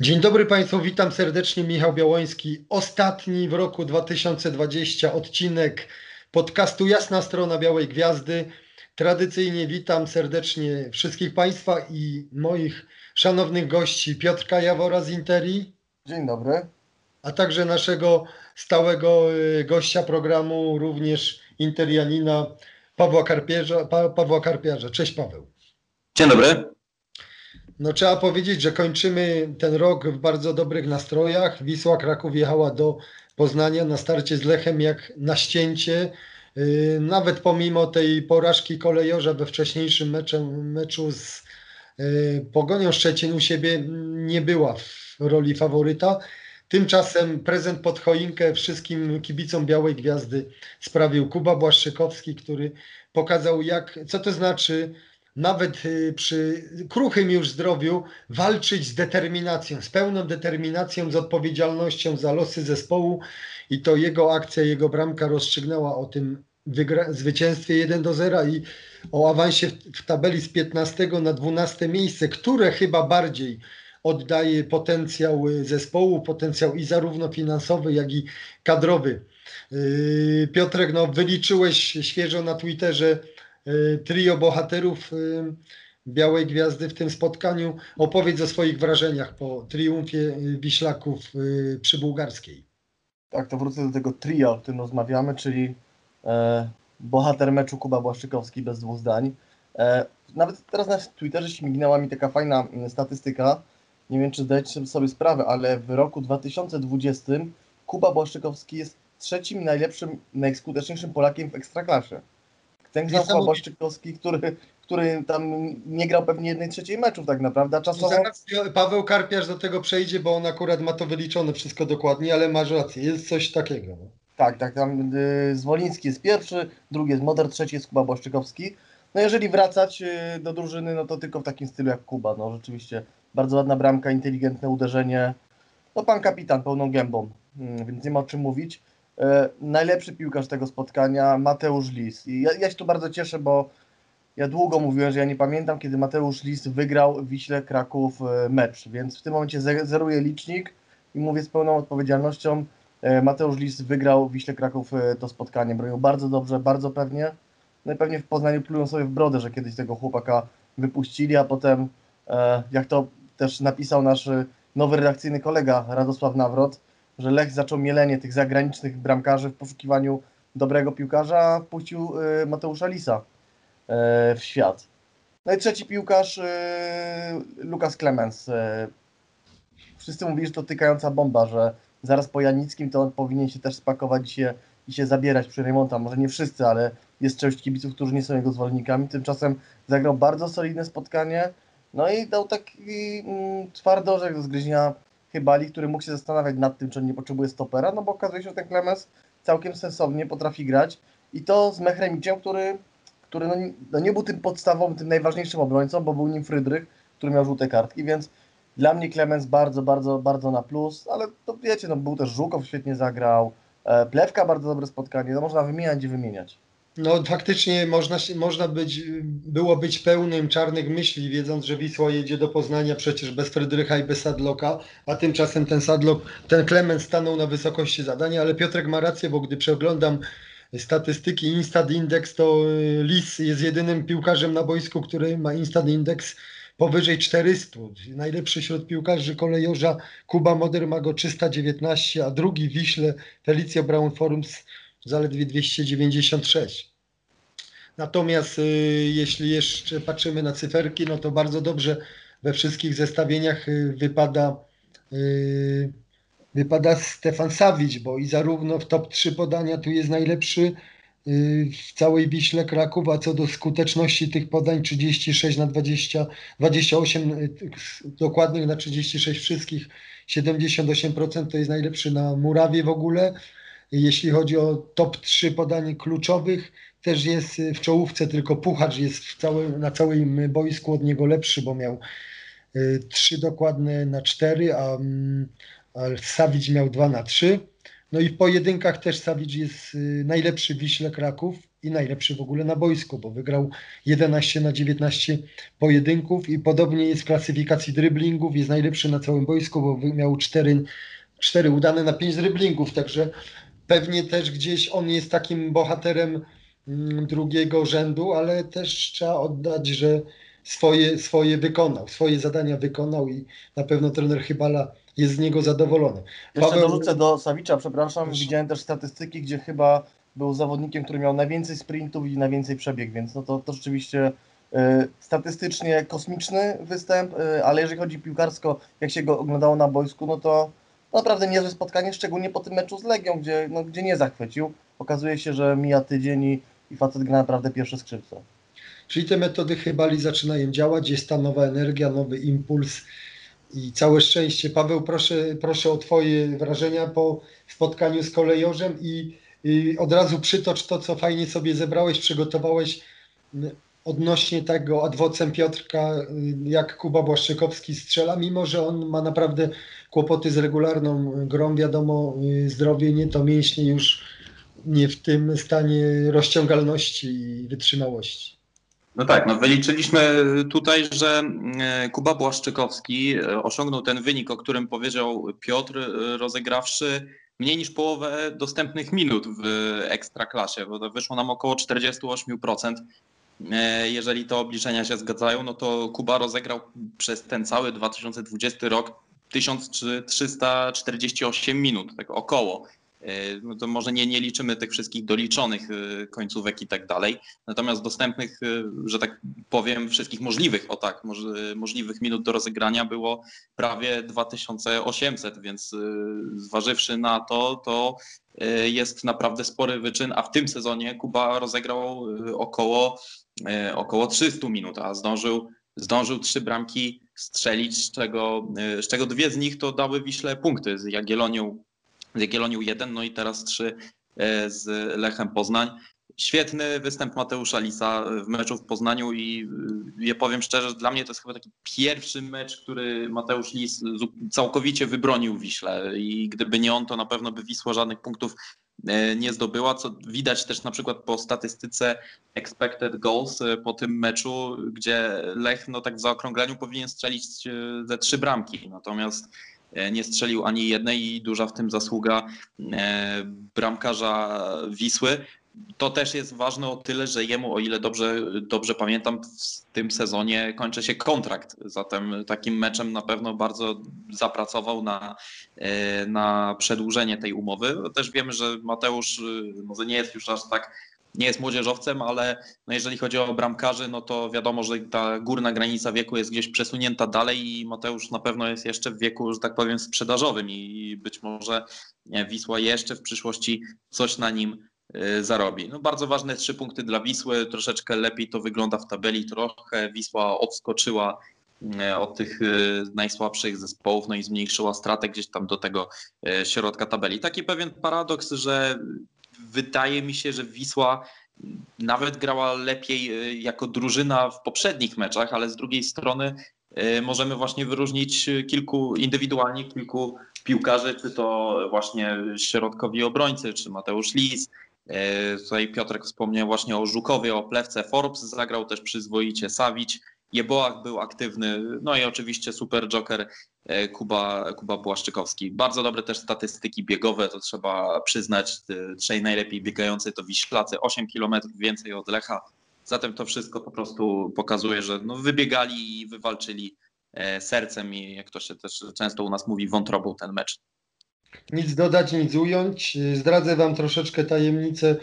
Dzień dobry Państwu, witam serdecznie. Michał Białoński. Ostatni w roku 2020 odcinek podcastu Jasna Strona Białej Gwiazdy. Tradycyjnie witam serdecznie wszystkich Państwa i moich szanownych gości Piotrka Jawora z Interi. Dzień dobry. A także naszego stałego y, gościa programu, również Interianina Pawła Karpiarza. Pa, Pawła Karpiarza. Cześć Paweł. Dzień dobry. No trzeba powiedzieć, że kończymy ten rok w bardzo dobrych nastrojach. Wisła Kraków jechała do Poznania na starcie z Lechem jak na ścięcie. Yy, nawet pomimo tej porażki kolejorza we wcześniejszym meczu, meczu z yy, Pogonią Szczecin u siebie nie była w roli faworyta. Tymczasem prezent pod choinkę wszystkim kibicom Białej Gwiazdy sprawił Kuba Błaszczykowski, który pokazał jak, co to znaczy nawet y, przy kruchym już zdrowiu walczyć z determinacją, z pełną determinacją, z odpowiedzialnością za losy zespołu i to jego akcja, jego bramka rozstrzygnęła o tym zwycięstwie 1 do 0 i o awansie w, w tabeli z 15 na 12 miejsce, które chyba bardziej oddaje potencjał y, zespołu, potencjał i zarówno finansowy, jak i kadrowy. Yy, Piotrek, no wyliczyłeś świeżo na Twitterze Y, trio bohaterów y, Białej Gwiazdy w tym spotkaniu. Opowiedz o swoich wrażeniach po triumfie y, Wiślaków przy Bułgarskiej. Tak, to wrócę do tego trio, o którym rozmawiamy, czyli e, bohater meczu Kuba Błaszczykowski bez dwóch zdań. E, nawet teraz na Twitterze śmignęła mi taka fajna statystyka. Nie wiem, czy zdajecie sobie sprawę, ale w roku 2020 Kuba Błaszczykowski jest trzecim najlepszym, najskuteczniejszym Polakiem w Ekstraklasie. Ten Kształt Błaszczykowski, który, który tam nie grał pewnie jednej trzeciej meczów tak naprawdę, a czasowo... Zaraz Paweł Karpiarz do tego przejdzie, bo on akurat ma to wyliczone wszystko dokładnie, ale masz rację, jest coś takiego. No. Tak, tak, tam y, Zwoliński jest pierwszy, drugi jest Moder, trzeci jest Kuba Błaszczykowski. No jeżeli wracać y, do drużyny, no to tylko w takim stylu jak Kuba, no rzeczywiście bardzo ładna bramka, inteligentne uderzenie, no pan kapitan pełną gębą, mm, więc nie ma o czym mówić. E, najlepszy piłkarz tego spotkania, Mateusz Lis. I ja, ja, się tu bardzo cieszę, bo ja długo mówiłem, że ja nie pamiętam, kiedy Mateusz Lis wygrał Wiśle Kraków e, mecz, więc w tym momencie zeruję licznik i mówię z pełną odpowiedzialnością, e, Mateusz Lis wygrał Wiśle Kraków to spotkanie. Bronił bardzo dobrze, bardzo pewnie. No i pewnie w Poznaniu plują sobie w brodę, że kiedyś tego chłopaka wypuścili, a potem, jak to też napisał nasz nowy redakcyjny kolega Radosław Nawrot, że Lech zaczął mielenie tych zagranicznych bramkarzy w poszukiwaniu dobrego piłkarza, a wpuścił y, Mateusza Lisa y, w świat. No i trzeci piłkarz, y, Lukas Clemens. Wszyscy mówili, że to tykająca bomba, że zaraz po Janickim to on powinien się też spakować i się, i się zabierać przy remonta. Może nie wszyscy, ale jest część kibiców, którzy nie są jego zwolennikami. Tymczasem zagrał bardzo solidne spotkanie. No i dał taki mm, twardy orzech do zgryzienia Chybali, który mógł się zastanawiać nad tym, czy on nie potrzebuje stopera, no bo okazuje się, że ten Klemens całkiem sensownie potrafi grać i to z Mechremiciem, który, który no, no nie był tym podstawowym, tym najważniejszym obrońcą, bo był nim Frydrych, który miał żółte kartki, więc dla mnie Klemens bardzo, bardzo, bardzo na plus, ale to wiecie, no był też Żukow, świetnie zagrał, e, Plewka bardzo dobre spotkanie, no można wymieniać i wymieniać. No faktycznie można, można być, było być pełnym czarnych myśli, wiedząc, że Wisła jedzie do Poznania przecież bez Fredrycha i bez Sadloka, a tymczasem ten Sadlok, ten Klement stanął na wysokości zadania, ale Piotrek ma rację, bo gdy przeglądam statystyki Instat Index, to y, Lis jest jedynym piłkarzem na boisku, który ma Instat Index powyżej 400. Najlepszy wśród piłkarzy kolejorza Kuba Moder ma go 319, a drugi Wiśle Felicio Brown Forums zaledwie 296. Natomiast y, jeśli jeszcze patrzymy na cyferki, no to bardzo dobrze we wszystkich zestawieniach y, wypada, y, wypada Stefan Sawicz, bo i zarówno w top 3 podania tu jest najlepszy w całej Wiśle Kraków, a co do skuteczności tych podań 36 na 20, 28 dokładnych na 36 wszystkich, 78% to jest najlepszy na Murawie w ogóle. Jeśli chodzi o top 3 podań kluczowych, też jest w czołówce, tylko Puchacz jest w cały, na całym boisku od niego lepszy, bo miał 3 y, dokładne na 4, a, mm, a miał 2 na 3. No i w pojedynkach też Sawicz jest y, najlepszy w Wiśle Kraków i najlepszy w ogóle na boisku, bo wygrał 11 na 19 pojedynków i podobnie jest w klasyfikacji dryblingów, jest najlepszy na całym boisku, bo miał 4, 4 udane na 5 dryblingów, także pewnie też gdzieś on jest takim bohaterem mm, drugiego rzędu, ale też trzeba oddać, że swoje, swoje wykonał, swoje zadania wykonał i na pewno trener Chybala jest z niego zadowolony. Jeszcze Paweł- dorzucę do Sawicza, przepraszam, Proszę. widziałem też statystyki, gdzie chyba był zawodnikiem, który miał najwięcej sprintów i najwięcej przebieg, więc no to, to rzeczywiście e, statystycznie kosmiczny występ, e, ale jeżeli chodzi piłkarsko, jak się go oglądało na boisku, no to naprawdę niezłe spotkanie, szczególnie po tym meczu z Legią, gdzie, no, gdzie nie zachwycił. Okazuje się, że mija tydzień i, i facet gra naprawdę pierwsze skrzypce. Czyli te metody Chybali zaczynają działać, jest ta nowa energia, nowy impuls i całe szczęście. Paweł, proszę, proszę o Twoje wrażenia po spotkaniu z kolejorzem i, i od razu przytocz to, co fajnie sobie zebrałeś, przygotowałeś odnośnie tego adwocem Piotrka, y, jak Kuba Błaszczykowski strzela, mimo że on ma naprawdę kłopoty z regularną grą, wiadomo, y, zdrowie nie to mięśnie już nie w tym stanie rozciągalności i wytrzymałości. No tak, no wyliczyliśmy tutaj, że e, Kuba Błaszczykowski e, osiągnął ten wynik, o którym powiedział Piotr, e, rozegrawszy mniej niż połowę dostępnych minut w ekstraklasie, bo to wyszło nam około 48%. E, Jeżeli te obliczenia się zgadzają, no to Kuba rozegrał przez ten cały 2020 rok 1348 minut, tak około. E, No to może nie, nie liczymy tych wszystkich doliczonych e, końcówek i tak dalej. Natomiast dostępnych, e, że tak powiem, wszystkich możliwych, o tak, moż- możliwych minut do rozegrania było prawie 2800, więc zważywszy na to, to jest naprawdę spory wyczyn, a w tym sezonie Kuba rozegrał około, około 300 minut, a zdążył, zdążył trzy bramki strzelić, z czego, e, z czego dwie z nich to dały Wiśle punkty z Jagiellonią z Jagiellonią 1, no i teraz 3 z Lechem Poznań. Świetny występ Mateusza Lisa w meczu w Poznaniu i y, ja powiem szczerze, że dla mnie to jest chyba taki pierwszy mecz, który Mateusz Lis całkowicie wybronił Wiśle i gdyby nie on, to na pewno by Wisła żadnych punktów nie zdobyła, co widać też na przykład po statystyce expected goals e, po tym meczu, gdzie Lech no tak w zaokrągleniu powinien strzelić e, ze trzy bramki, natomiast e, nie strzelił ani jednej i duża w tym zasługa e, bramkarza Wisły. To też jest ważne o tyle, że jemu, o ile dobrze, dobrze pamiętam, w tym sezonie kończy się kontrakt. Zatem takim meczem na pewno bardzo zapracował na, e, na przedłużenie tej umowy. Też wiemy, że Mateusz e, może nie jest już aż tak nie jest młodzieżowcem, ale no jeżeli chodzi o bramkarzy, no to wiadomo, że ta górna granica wieku jest gdzieś przesunięta dalej i Mateusz na pewno jest jeszcze w wieku, że tak powiem, sprzedażowym i być może Wisła jeszcze w przyszłości coś na nim zarobi. No bardzo ważne trzy punkty dla Wisły, troszeczkę lepiej to wygląda w tabeli, trochę Wisła odskoczyła y, od tych y, najsłabszych zespołów, no i zmniejszyła stratę gdzieś tam do tego y, środka tabeli. Taki pewien paradoks, że wydaje mi się, że Wisła nawet grała lepiej y, jako drużyna w poprzednich meczach, ale z drugiej strony y, możemy właśnie wyróżnić y, kilku indywidualnie kilku piłkarzy, czy to właśnie środkowi obrońcy, czy Mateusz Lis. Y, Tutaj Piotrek wspomniał właśnie o Żukowie, o Plewce. Forbes zagrał też przyzwoicie, Sawić. Jeboach był aktywny, no i oczywiście super joker e, Kuba, Kuba Błaszczykowski. Bardzo dobre też statystyki biegowe, to trzeba przyznać. E, Trzej najlepiej biegający to Wiślacy, 8 km więcej od Lecha. Zatem to wszystko po prostu pokazuje, że no wybiegali i wywalczyli e, sercem i jak to się też często u nas mówi, wątrobą ten mecz. Nic dodać, nic ująć. Zdradzę Wam troszeczkę tajemnicę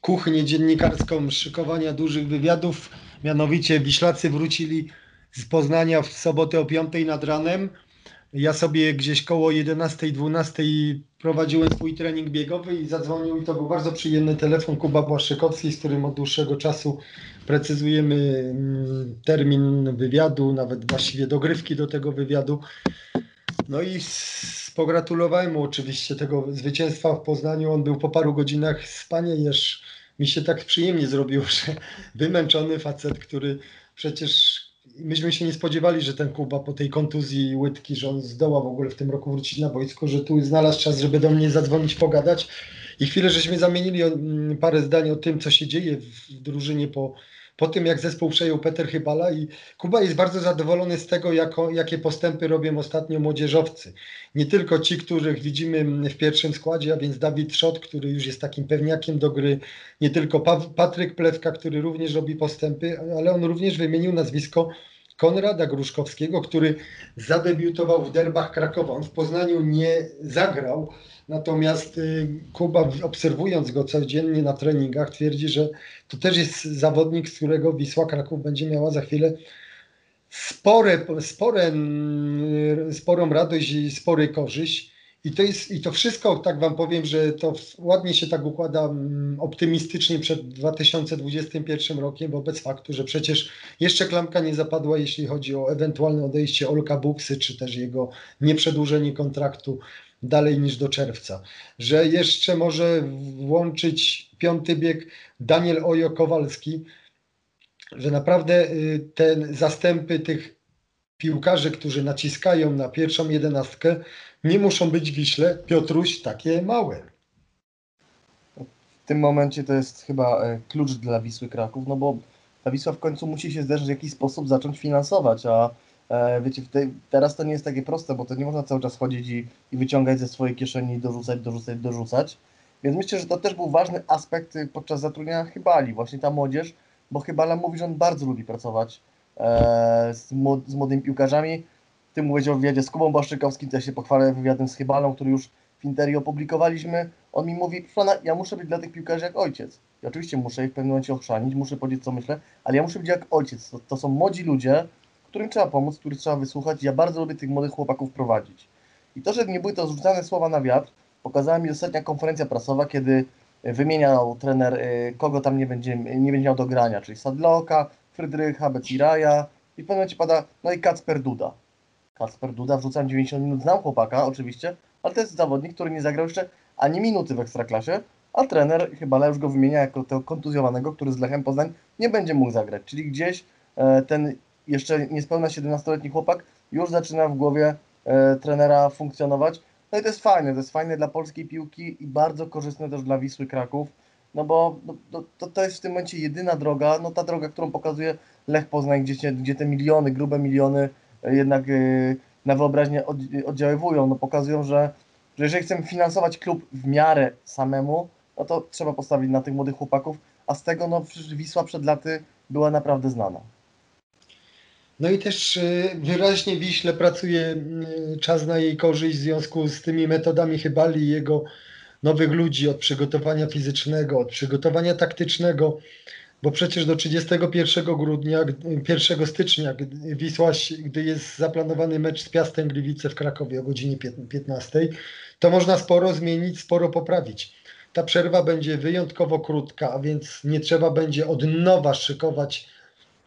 kuchnię dziennikarską szykowania dużych wywiadów. Mianowicie Wiślacy wrócili z Poznania w sobotę o 5 nad ranem. Ja sobie gdzieś koło 11-12 prowadziłem swój trening biegowy i zadzwonił i to był bardzo przyjemny telefon Kuba Błaszczykowski, z którym od dłuższego czasu precyzujemy mm, termin wywiadu, nawet właściwie dogrywki do tego wywiadu. No i pogratulowałem mu oczywiście tego zwycięstwa w Poznaniu. On był po paru godzinach spaniejesz. Mi się tak przyjemnie zrobiło, że wymęczony facet, który przecież myśmy się nie spodziewali, że ten Kuba po tej kontuzji łydki, że on zdoła w ogóle w tym roku wrócić na boisko, że tu znalazł czas, żeby do mnie zadzwonić, pogadać. i chwilę żeśmy zamienili mm, parę zdań o tym, co się dzieje w drużynie po, po tym, jak zespół przejął Peter Chybala i Kuba jest bardzo zadowolony z tego, jako, jakie postępy robią ostatnio młodzieżowcy. Nie tylko ci, których widzimy w pierwszym składzie, a więc Dawid Szot, który już jest takim pewniakiem do gry, nie tylko pa Patryk Plewka, który również robi postępy, ale on również wymienił nazwisko Konrada Gruszkowskiego, który zadebiutował w derbach Krakowa. On w Poznaniu nie zagrał, natomiast y, Kuba obserwując go codziennie na treningach twierdzi, że to też jest zawodnik, z którego Wisła Kraków będzie miała za chwilę spore, spore, sporą radość i spory korzyść. I to, jest, I to wszystko, tak Wam powiem, że to ładnie się tak układa mm, optymistycznie przed 2021 rokiem, wobec faktu, że przecież jeszcze klamka nie zapadła, jeśli chodzi o ewentualne odejście Olka Buksy, czy też jego nieprzedłużenie kontraktu dalej niż do czerwca. Że jeszcze może włączyć piąty bieg Daniel Ojo Kowalski, że naprawdę y, te zastępy tych piłkarzy, którzy naciskają na pierwszą jedenastkę, nie muszą być Wiśle, Piotruś, takie małe. W tym momencie to jest chyba e, klucz dla Wisły Kraków, no bo ta Wisła w końcu musi się zderzyć w jakiś sposób zacząć finansować, a e, wiecie, teraz to nie jest takie proste, bo to nie można cały czas chodzić i, i wyciągać ze swojej kieszeni, dorzucać, dorzucać, dorzucać. Więc myślę, że to też był ważny aspekt y, podczas zatrudnienia Chybali, właśnie ta młodzież, bo Chybala mówi, że on bardzo lubi pracować e, z, z młodymi piłkarzami. Ty mówisz o wywiadzie z Kubą Błaszczykowskim, ja się pochwalę wywiadem z Chybalą, który już w Interii opublikowaliśmy. On mi mówi, ja muszę być dla tych piłkarzy jak ojciec. I oczywiście muszę ich w pewnym momencie ochrzanić, muszę powiedzieć, co myślę, ale ja muszę być jak ojciec. To, to są młodzi ludzie, którym trzeba pomóc, których trzeba wysłuchać. Ja bardzo lubię tych młodych chłopaków prowadzić. I to, że nie były to zrzucane słowa na wiatr, pokazała mi ostatnia konferencja prasowa, kiedy wymieniał trener, y, kogo tam nie będzie, nie będzie miał do grania, czyli Sadloka, Frydrycha, Beciraja i w pewnym momencie pada, no i Kacper Duda. Kacper Duda, wrzucam 90 minut, znam chłopaka oczywiście, ale to jest zawodnik, który nie zagrał jeszcze ani minuty w Ekstraklasie, a trener chyba już go wymienia jako tego kontuzjowanego, który z Lechem Poznań nie będzie mógł zagrać. Czyli gdzieś e, ten jeszcze niespełna 17-letni chłopak już zaczyna w głowie e, trenera funkcjonować. No i to jest fajne, to jest fajne dla polskiej piłki i bardzo korzystne też dla Wisły Kraków, no bo no, no to, to jest w tym momencie jedyna droga, no ta droga, którą pokazuje Lech Poznań, gdzie, gdzie te miliony, grube miliony jednak y, na wyobraźnię oddziaływują, no pokazują, że, że jeżeli chcemy finansować klub w miarę samemu, no to trzeba postawić na tych młodych chłopaków, a z tego no Wisła przed laty była naprawdę znana. No i też y, wyraźnie Wiśle pracuje y, czas na jej korzyść w związku z tymi metodami Chybali i jego nowych ludzi od przygotowania fizycznego, od przygotowania taktycznego, bo przecież do 31 grudnia, 1 stycznia, gdy Wisła, gdy jest zaplanowany mecz z Piastem Gliwice w Krakowie o godzinie 15, to można sporo zmienić, sporo poprawić. Ta przerwa będzie wyjątkowo krótka, a więc nie trzeba będzie od nowa szykować,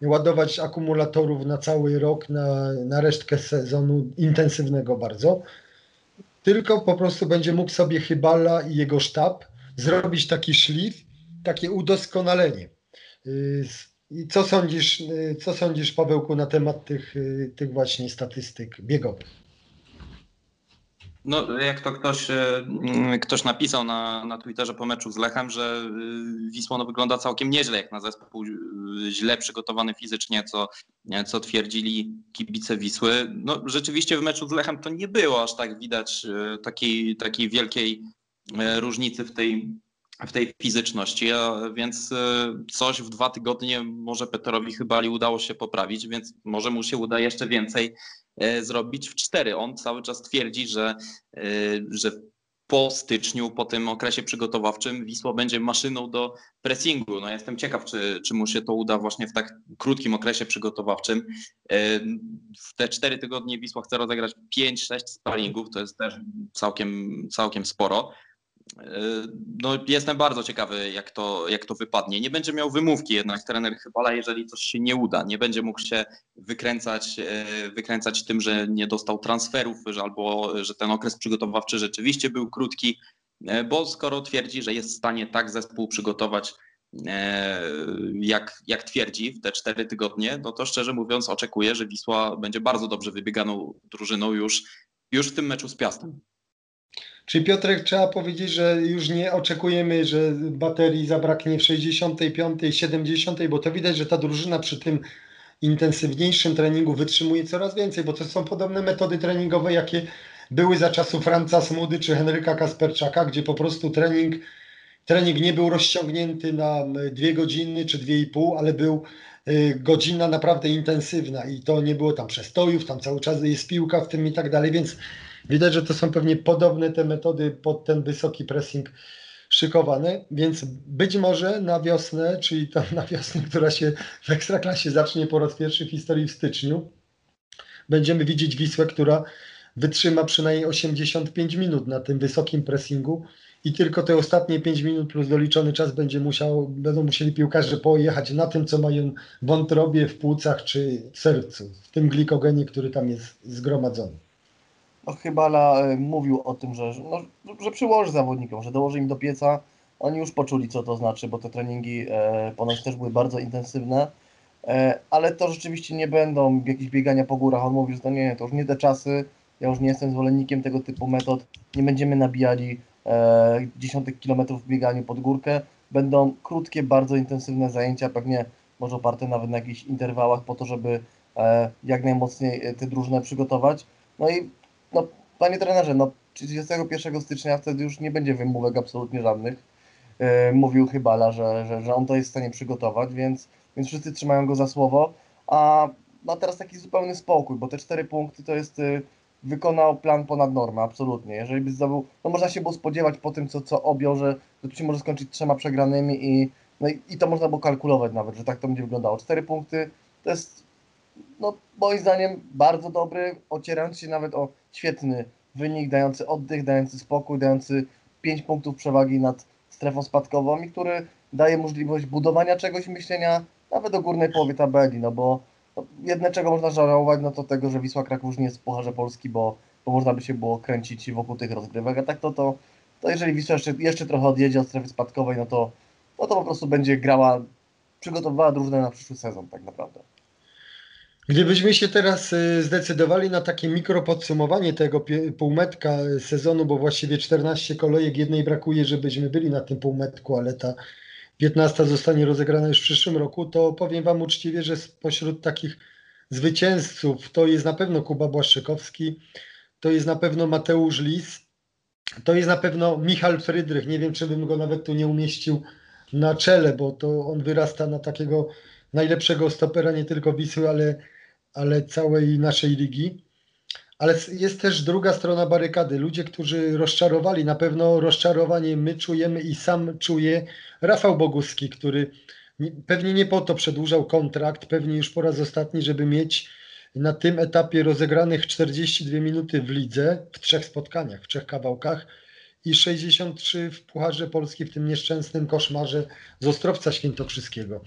ładować akumulatorów na cały rok, na, na resztkę sezonu intensywnego bardzo. Tylko po prostu będzie mógł sobie Chybala i jego sztab zrobić taki szlif, takie udoskonalenie i co sądzisz, co sądzisz, Pawełku, na temat tych, tych właśnie statystyk biegowych? No, jak to ktoś, ktoś napisał na, na Twitterze po meczu z Lechem, że y, Wisła no, wygląda całkiem nieźle, jak na zespół y, źle przygotowany fizycznie, co, co twierdzili kibice Wisły. No, rzeczywiście w meczu z Lechem to nie było aż tak widać y, takiej, takiej wielkiej różnicy w tej w tej fizyczności, więc e, coś w dwa tygodnie może Peterowi chyba udało się poprawić, więc może mu się uda jeszcze więcej e, zrobić w cztery. On cały czas twierdzi, że, e, że po styczniu, po tym okresie przygotowawczym Wisła będzie maszyną do pressingu. No jestem ciekaw, czy, czy mu się to uda właśnie w tak krótkim okresie przygotowawczym. W te cztery tygodnie Wisła chce rozegrać 5-6 sparingów, to jest też całkiem, całkiem sporo. No, jestem bardzo ciekawy, jak to, jak to wypadnie. Nie będzie miał wymówki jednak trener Chybala, jeżeli coś się nie uda. Nie będzie mógł się wykręcać, e, wykręcać tym, że nie dostał transferów, że, albo że ten okres przygotowawczy rzeczywiście był krótki, e, bo skoro twierdzi, że jest w stanie tak zespół przygotować, e, jak, jak twierdzi w te cztery tygodnie, no to szczerze mówiąc oczekuję, że Wisła będzie bardzo dobrze wybieganą drużyną już, już w tym meczu z Piastem. Czy Piotrek trzeba powiedzieć, że już nie oczekujemy, że baterii zabraknie w 65, 70, bo to widać, że ta drużyna przy tym intensywniejszym treningu wytrzymuje coraz więcej, bo to są podobne metody treningowe, jakie były za czasów Franca Smudy czy Henryka Kasperczaka, gdzie po prostu trening, trening nie był rozciągnięty na dwie godziny czy dwie i pół, ale był y, godzina naprawdę intensywna i to nie było tam przestojów, tam cały czas jest piłka w tym i tak dalej, więc widać, że to są pewnie podobne te metody pod ten wysoki pressing szykowane, więc być może na wiosnę, czyli to na wiosnę, która się w Ekstraklasie zacznie po raz pierwszy w historii w styczniu, będziemy widzieć Wisłę, która wytrzyma przynajmniej 85 minut na tym wysokim pressingu i tylko te ostatnie 5 minut plus doliczony czas będzie musiał, będą musieli piłkarze pojechać na tym, co mają w wątrobie, w płucach czy w sercu, w tym glikogenie, który tam jest zgromadzony. No chyba y, mówił o tym, że, no, że przyłoży zawodnikom, że dołoży im do pieca. Oni już poczuli, co to znaczy, bo te treningi e, ponoć też były bardzo intensywne. E, ale to rzeczywiście nie będą jakieś biegania po górach. On mówił, że to nie, to już nie te czasy. Ja już nie jestem zwolennikiem tego typu metod. Nie będziemy nabijali e, dziesiątek kilometrów w bieganiu pod górkę. Będą krótkie, bardzo intensywne zajęcia, pewnie może oparte nawet na jakichś interwałach po to, żeby e, jak najmocniej e, tę drużynę przygotować. No i no, panie trenerze, no 31 stycznia wtedy już nie będzie wymówek absolutnie żadnych. E, mówił Chybala, że, że, że on to jest w stanie przygotować, więc, więc wszyscy trzymają go za słowo. A ma teraz taki zupełny spokój, bo te cztery punkty to jest y, wykonał plan ponad normę, absolutnie. Jeżeli by zdobył, no można się było spodziewać po tym, co, co objął, że, że tu się może skończyć trzema przegranymi i, no i, i to można było kalkulować nawet, że tak to będzie wyglądało. Cztery punkty to jest, no moim zdaniem, bardzo dobry, ocierający się nawet o świetny wynik, dający oddech, dający spokój, dający pięć punktów przewagi nad strefą spadkową i który daje możliwość budowania czegoś, myślenia nawet o górnej połowie tabeli, no bo no, jedne czego można żałować, no to tego, że Wisła Kraków już nie jest w Pucharze Polski, bo, bo można by się było kręcić wokół tych rozgrywek, a tak to, to, to jeżeli Wisła jeszcze, jeszcze trochę odjedzie od strefy spadkowej, no to, no to po prostu będzie grała, przygotowywała drużynę na przyszły sezon tak naprawdę. Gdybyśmy się teraz y, zdecydowali na takie mikro podsumowanie tego półmetka sezonu, bo właściwie 14 kolejek, jednej brakuje, żebyśmy byli na tym półmetku, ale ta 15 zostanie rozegrana już w przyszłym roku, to powiem Wam uczciwie, że spośród takich zwycięzców to jest na pewno Kuba Błaszczykowski, to jest na pewno Mateusz Lis, to jest na pewno Michal Frydrych. Nie wiem, czy bym go nawet tu nie umieścił na czele, bo to on wyrasta na takiego najlepszego stopera nie tylko Wisły, ale, ale całej naszej ligi. Ale jest też druga strona barykady. Ludzie, którzy rozczarowali, na pewno rozczarowanie my czujemy i sam czuje Rafał Boguski, który nie- pewnie nie po to przedłużał kontrakt, pewnie już po raz ostatni, żeby mieć na tym etapie rozegranych 42 minuty w lidze, w trzech spotkaniach, w trzech kawałkach i 63 w Pucharze Polski w tym nieszczęsnym koszmarze z Ostrowca Świętokrzyskiego.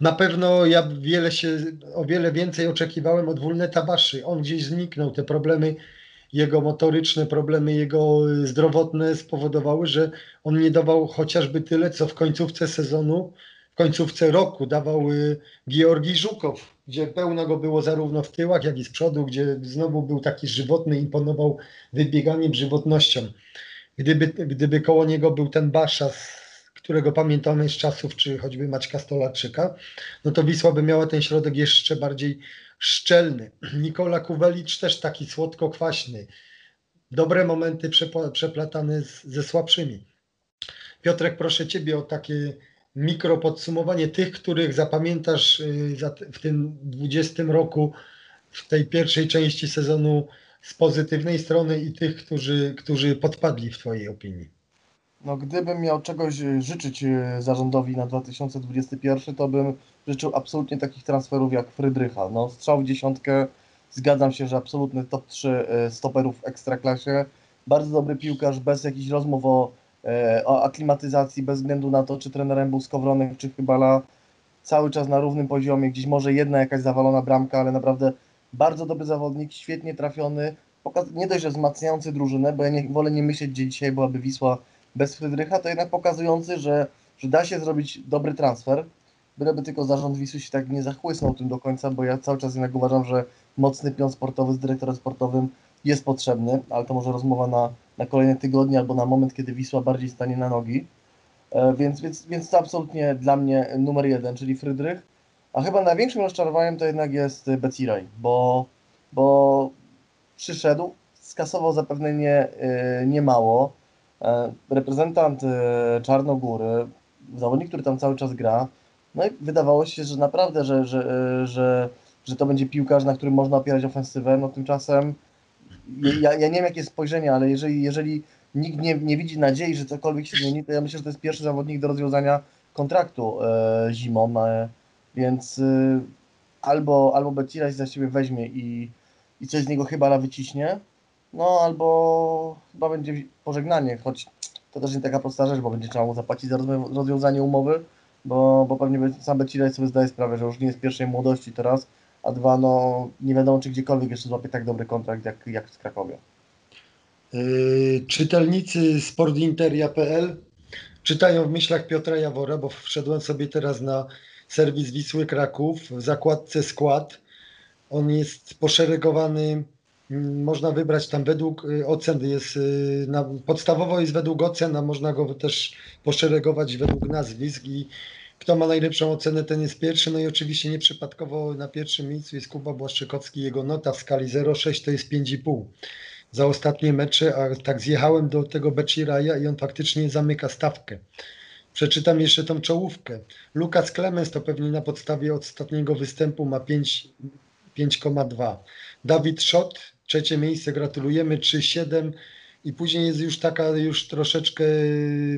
Na pewno ja wiele się, o wiele więcej oczekiwałem od Wulneta Baszy. On gdzieś zniknął. Te problemy jego motoryczne, problemy jego y, zdrowotne spowodowały, że on nie dawał chociażby tyle, co w końcówce sezonu, w końcówce roku dawał y, Georgi Żukow, gdzie pełno go było zarówno w tyłach, jak i z przodu, gdzie znowu był taki żywotny, imponował wybieganiem, żywotnością. Gdyby, gdyby koło niego był ten Basza, z którego pamiętamy z czasów, czy choćby Maćka Stolarczyka, no to Wisła by miała ten środek jeszcze bardziej szczelny. Nikola Kuwelicz też taki słodko-kwaśny. Dobre momenty przepla- przeplatane z, ze słabszymi. Piotrek, proszę Ciebie o takie mikro podsumowanie tych, których zapamiętasz y, w tym 20 roku, w tej pierwszej części sezonu z pozytywnej strony i tych, którzy, którzy podpadli w Twojej opinii. No, gdybym miał czegoś y, życzyć y, zarządowi na 2021, to bym życzył absolutnie takich transferów jak Frydrycha. No, strzał w dziesiątkę, zgadzam się, że absolutny top 3 y, stoperów w ekstraklasie. Bardzo dobry piłkarz, bez jakichś rozmów o, e, o aklimatyzacji, bez względu na to, czy trenerem był Skowronek, czy Chybala. Cały czas na równym poziomie, gdzieś może jedna jakaś zawalona bramka, ale naprawdę bardzo dobry zawodnik, świetnie trafiony. Pokaz- nie dość, że wzmacniający drużynę, bo ja nie, wolę nie myśleć, gdzie dzisiaj byłaby Wisła bez Frydrycha, to jednak pokazujący, że, że da się zrobić dobry transfer. Byleby tylko zarząd Wisły się tak nie zachłysnął tym do końca, bo ja cały czas jednak uważam, że mocny pion sportowy z dyrektorem sportowym jest potrzebny, ale to może rozmowa na, na kolejne tygodnie albo na moment, kiedy Wisła bardziej stanie na nogi. E, Więc, więc, więc to absolutnie dla mnie numer jeden, czyli Frydrych. A chyba największym rozczarowaniem to jednak jest Beciraj, bo, bo przyszedł, skasował zapewne nie, y, nie mało. E, Reprezentant y, Czarnogóry, zawodnik, który tam cały czas gra, no i wydawało się, że naprawdę, że, że, y, że, że to będzie piłkarz, na którym można opierać ofensywę, no tymczasem ja, ja nie wiem jakie jest spojrzenie, ale jeżeli, jeżeli nikt nie, nie widzi nadziei, że cokolwiek się zmieni, to ja myślę, że to jest pierwszy zawodnik do rozwiązania kontraktu e, zimą, e, więc e, albo, albo Beciraj za siebie weźmie i, i coś z niego chyba wyciśnie, no albo chyba będzie pożegnanie, choć to też nie taka prosta rzecz, bo będzie trzeba mu zapłacić za rozwiązanie umowy, bo, bo pewnie sam Beciraj sobie zdaje sprawę, że już nie jest pierwszej młodości teraz, a dwa, no nie wiadomo czy gdziekolwiek jeszcze złapie tak dobry kontrakt jak, jak w Krakowie. Yy, czytelnicy sportinteria.pl czytają w myślach Piotra Jawora, bo wszedłem sobie teraz na serwis Wisły Kraków w zakładce skład. On jest poszeregowany, można wybrać tam według y, ocen, jest y, na, podstawowo jest według ocen, a można go też poszeregować według nazwisk i kto ma najlepszą ocenę, ten jest pierwszy. No i oczywiście nieprzypadkowo na pierwszym miejscu jest Kuba Błaszczykowski. Jego nota w skali 0,6 to jest 5,5 za ostatnie mecze, a tak zjechałem do tego Beciraja i on faktycznie zamyka stawkę. Przeczytam jeszcze tą czołówkę. Lukas Clemens to pewnie na podstawie ostatniego występu ma 5 5,2. Dawid Szot, trzecie miejsce, gratulujemy, 3,7 i później jest już taka już troszeczkę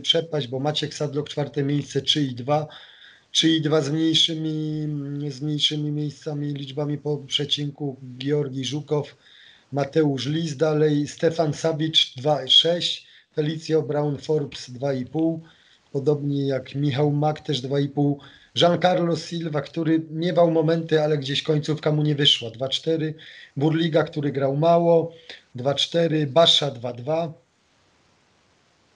przepaść, bo Maciek Sadlok czwarte miejsce 3,2. 3,2 z mniejszymi, z mniejszymi miejscami, liczbami po przecinku. Georgi Żukow, Mateusz Lis dalej, Stefan Sabicz 2,6, Felicjo Brown Forbes 2,5, podobnie jak Michał Mak też 2,5, Giancarlo Silva, który miewał momenty, ale gdzieś końcówka mu nie wyszła 2,4, Burliga, który grał mało 2,4, Basza 2,2,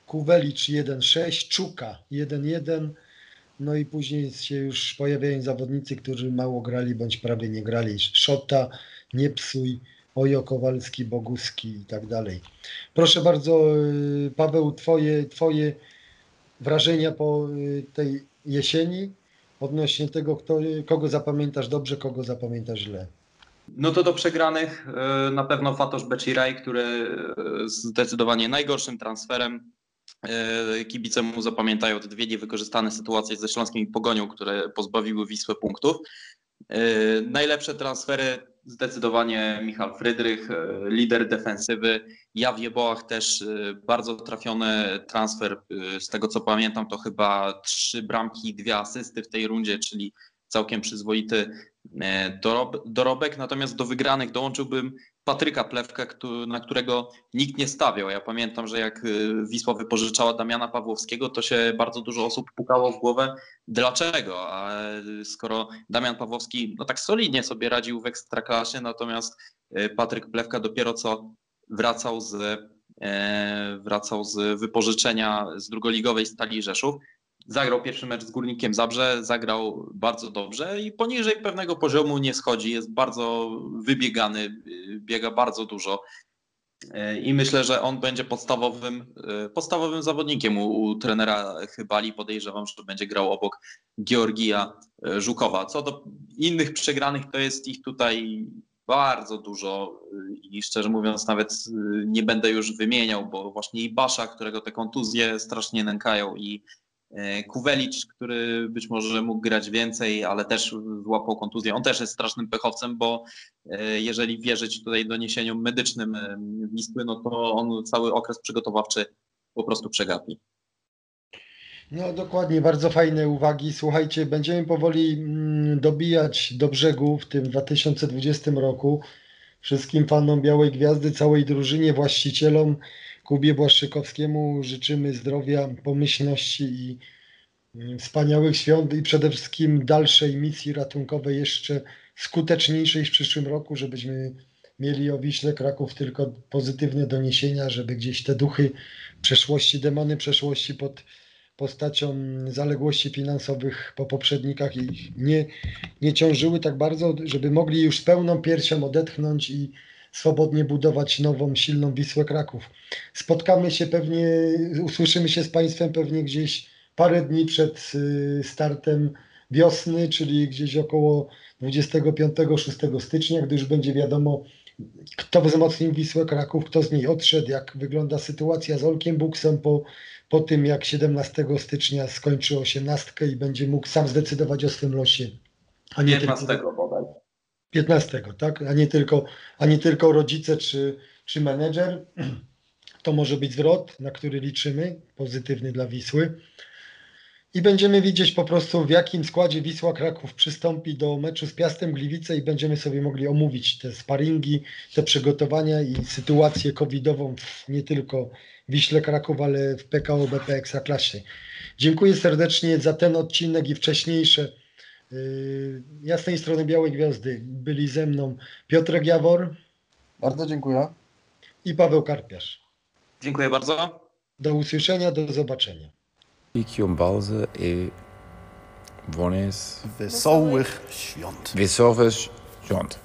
Kuwelicz 1,6, Czuka 1,1, no i później się już pojawiają zawodnicy, którzy mało grali bądź prawie nie grali. Szota, Niepsuj, Ojo Kowalski, Boguski i tak dalej. Proszę bardzo, y, Paweł, twoje, twoje wrażenia po y, tej jesieni odnośnie tego, kto, kogo zapamiętasz dobrze, kogo zapamiętasz źle. No to do przegranych e, na pewno Fatosz Beciraj, który e, zdecydowanie najgorszym transferem. E, Kibice mu zapamiętają te dwie niewykorzystane sytuacje ze Śląskiem i Pogonią, które pozbawiły Wisłę punktów. Najlepsze transfery zdecydowanie Michał Frydrych, lider defensywy. Ja w Jebołach też bardzo trafiony transfer. Z tego co pamiętam, to chyba trzy bramki, dwie asysty w tej rundzie, czyli całkiem przyzwoity dorobek. Natomiast do wygranych dołączyłbym Patryka Plewkę, na którego nikt nie stawiał. Ja pamiętam, że jak Wisła wypożyczała Damiana Pawłowskiego, to się bardzo dużo osób pukało w głowę, dlaczego? A skoro Damian Pawłowski no tak solidnie sobie radził w ekstraklasie, natomiast Patryk Plewka dopiero co wracał z, wracał z wypożyczenia z drugoligowej Stali Rzeszów, Zagrał pierwszy mecz z Górnikiem Zabrze, zagrał bardzo dobrze i poniżej pewnego poziomu nie schodzi. Jest bardzo wybiegany, biega bardzo dużo. I myślę, że on będzie podstawowym, podstawowym zawodnikiem u, u trenera Chybali. Podejrzewam, że będzie grał obok Georgija Żukowa. Co do innych przegranych, to jest ich tutaj bardzo dużo i szczerze mówiąc nawet nie będę już wymieniał, bo właśnie i Basza, którego te kontuzje strasznie nękają i Kuwelicz, który być może mógł grać więcej, ale też złapał kontuzję. On też jest strasznym pechowcem, bo jeżeli wierzyć tutaj doniesieniom medycznym Wisły, no to on cały okres przygotowawczy po prostu przegapi. No dokładnie, bardzo fajne uwagi. Słuchajcie, będziemy powoli dobijać do brzegu w tym 2020 roku. Wszystkim fanom Białej Gwiazdy, całej drużynie, właścicielom, Kubie Błaszczykowskiemu życzymy zdrowia, pomyślności i wspaniałych świąt i przede wszystkim dalszej misji ratunkowej jeszcze skuteczniejszej w przyszłym roku, żebyśmy mieli o Wiśle Kraków tylko pozytywne doniesienia, żeby gdzieś te duchy przeszłości, demony przeszłości pod postacią zaległości finansowych po poprzednikach ich nie, nie ciążyły tak bardzo, żeby mogli już pełną piersią odetchnąć i swobodnie budować nową, silną Wisłę Kraków. Spotkamy się pewnie, usłyszymy się z Państwem pewnie gdzieś parę dni przed y, startem wiosny, czyli gdzieś około 25-6 stycznia, gdy już będzie wiadomo, kto wzmocnił Wisłę Kraków, kto z niej odszedł, jak wygląda sytuacja z Olkiem Buksem po, po tym, jak 17 stycznia skończy 18 i będzie mógł sam zdecydować o swym losie. A nie 15 tylko. 15, tak? A nie tylko, a nie tylko rodzice czy, czy menedżer. To może być zwrot, na który liczymy, pozytywny dla Wisły. I będziemy widzieć po prostu, w jakim składzie Wisła Kraków przystąpi do meczu z Piastem Gliwice i będziemy sobie mogli omówić te sparingi, te przygotowania i sytuację covidową w, nie tylko Wiśle Kraków, ale w PKO BP Ekstraklasie. Dziękuję serdecznie za ten odcinek i wcześniejsze. Yy, Ja z tej strony Białej Gwiazdy byli ze mną Piotrek Jawor Bardzo dziękuję. i Paweł Karpiarz. Dziękuję bardzo. Do usłyszenia, do zobaczenia. I kiełbasy i wonis Wesołych świąt. wesołych świąt.